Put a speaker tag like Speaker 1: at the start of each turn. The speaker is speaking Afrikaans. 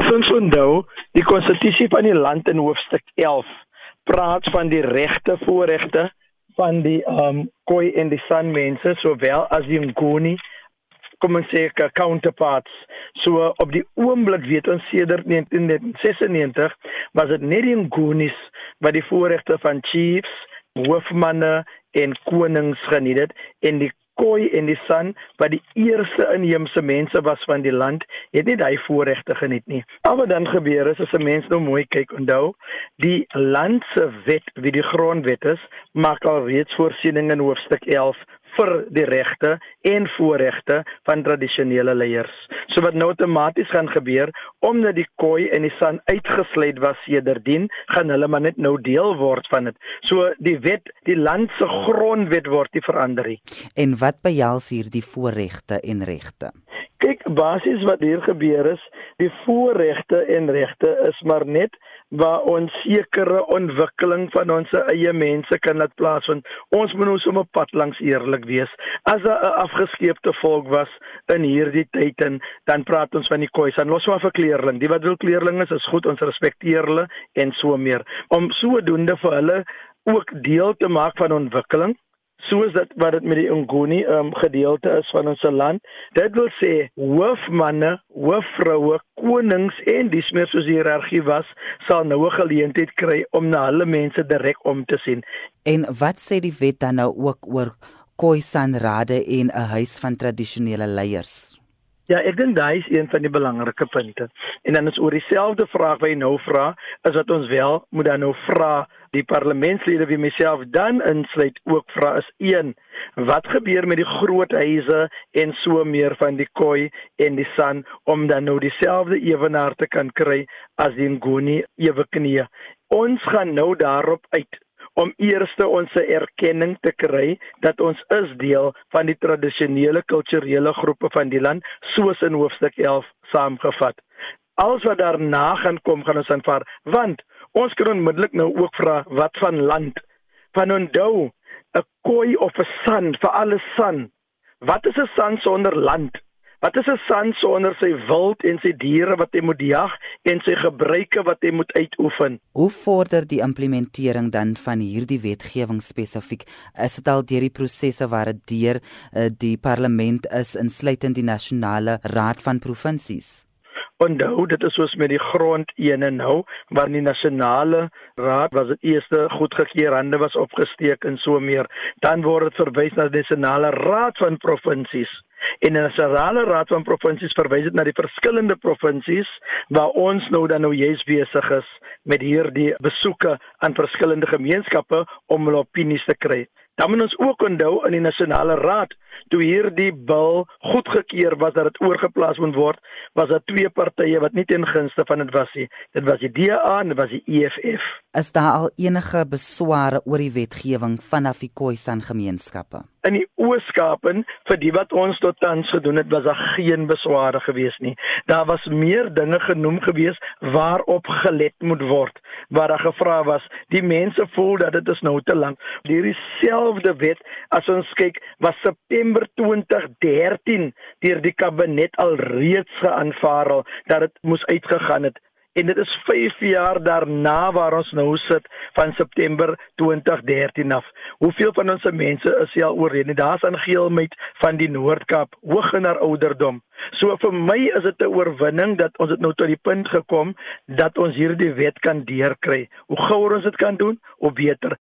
Speaker 1: As ons onthou, die konstitusie van die land in hoofstuk 11 praat van die regte voorregte van die um Khoi en die San mense sowel as die Nguni kom ons sê counterparts. So op die oomblik weet ons sedert 1996 was dit net die Ngunis wat die voorregte van chiefs, hoofmanne en konings geniet het en die Khoi en die San wat die eerste inheemse mense was van die land, het nie daai voorregte geniet nie. Al wat dan gebeur is as 'n mens nou mooi kyk onthou, die land se wet, wie die grondwet is, maak al reeds voorsiening in hoofstuk 11 vir die regte en voorregte van tradisionele leiers. So wat nou outomaties gaan gebeur omdat die Khoi en die San uitgesluit was sedertdien, gaan hulle maar net nou deel word van dit. So die wet, die land se grondwet word nie verander nie.
Speaker 2: En wat behels hier die voorregte en regte?
Speaker 1: Kyk, basies wat hier gebeur is, die voorregte en regte is maar net waar ons sekere ontwikkeling van ons eie mense kan laat plaasvind. Ons moet ons op pad langs eerlik wees. As 'n afgeskeepte volk was in hierdie tyd en dan praat ons van die koeis en los maar vir kleerling. Die wat wil kleerling is, is goed, ons respekteer hulle en so meer. Om sodoende vir hulle ook deel te maak van ontwikkeling soos dit wat dit met die Nguni um, gedeelte is van ons land. Dit wil sê hoofmanne, hoofvroue, konings en dis meer soos die hiërargie was, sal nou 'n geleentheid kry om na hulle mense direk om te sien.
Speaker 2: En wat sê die wet dan nou ook oor Khoisan Rade en 'n huis van tradisionele leiers?
Speaker 1: Ja, ek dink daai is een van die belangrike punte. En dan is oor dieselfde vraag wat jy nou vra, is dat ons wel moet dan nou vra die parlementslede wie myself dan insluit ook vra is een wat gebeur met die groot huise en so meer van die koi en die san om dan nou dieselfde ewenaar te kan kry as die ngoni ewe knie. Ons gaan nou daarop uit om eerste ons erkenning te kry dat ons is deel van die tradisionele kulturele groepe van die land soos in hoofstuk 11 saamgevat. Alles wat daarna gaan kom gaan ons aanvaar want ons kan onmiddellik nou ook vra wat van land van onthou 'n koi of 'n san vir alle san wat is 'n san sonder land Wat is 'n san sonder sy wild en sy diere wat hy moet jag en sy gebruike wat hy moet uitoefen?
Speaker 2: Hoe vorder die implementering dan van hierdie wetgewing spesifiek? Is dit al deur die prosesse waar dit deur uh, die parlement is insluitend die nasionale raad van provinsies?
Speaker 1: Onthou, dit is soos met die grond ene nou, waar die nasionale raad was dit eerste goedgekeur hande was opgesteek en so meer. Dan word dit verwys na die nasionale raad van provinsies. En die nasionale raad van provinsies verwys dit na die verskillende provinsies waar ons nou dan nou juis besig is met hierdie besoeke aan verskillende gemeenskappe om hulle opinies te kry. Dan moet ons ook onthou in die nasionale raad toe hierdie bil goedgekeur was dat dit oorgeplaas moet word, was daar twee partye wat nie ten gunste van dit was nie. Dit was die DA en dit was die EFF.
Speaker 2: Is daar al enige besware oor die wetgewing vanaf die Khoisan gemeenskappe?
Speaker 1: In die Ooskapen vir die wat ons tot tans gedoen het, was daar geen besware gewees nie. Daar was meer dinge genoem gewees waarop gelet moet word. Waar daar gevra was, die mense voel dat dit is nou te lank. Hierdie selfde wet as ons kyk was September 2013 deur die kabinet al reeds geaanvaar dat dit moes uitgegaan het en dit is 5 jaar daarna waar ons nou sit van September 2013 af. Hoeveel van ons mense is al oorlede? Daar's aangeelheid van die Noord-Kaap hoog in haar ouderdom. So vir my is dit 'n oorwinning dat ons dit nou tot die punt gekom dat ons hierdie wet kan deurkry. Hoe gouer ons dit kan doen, hoe beter.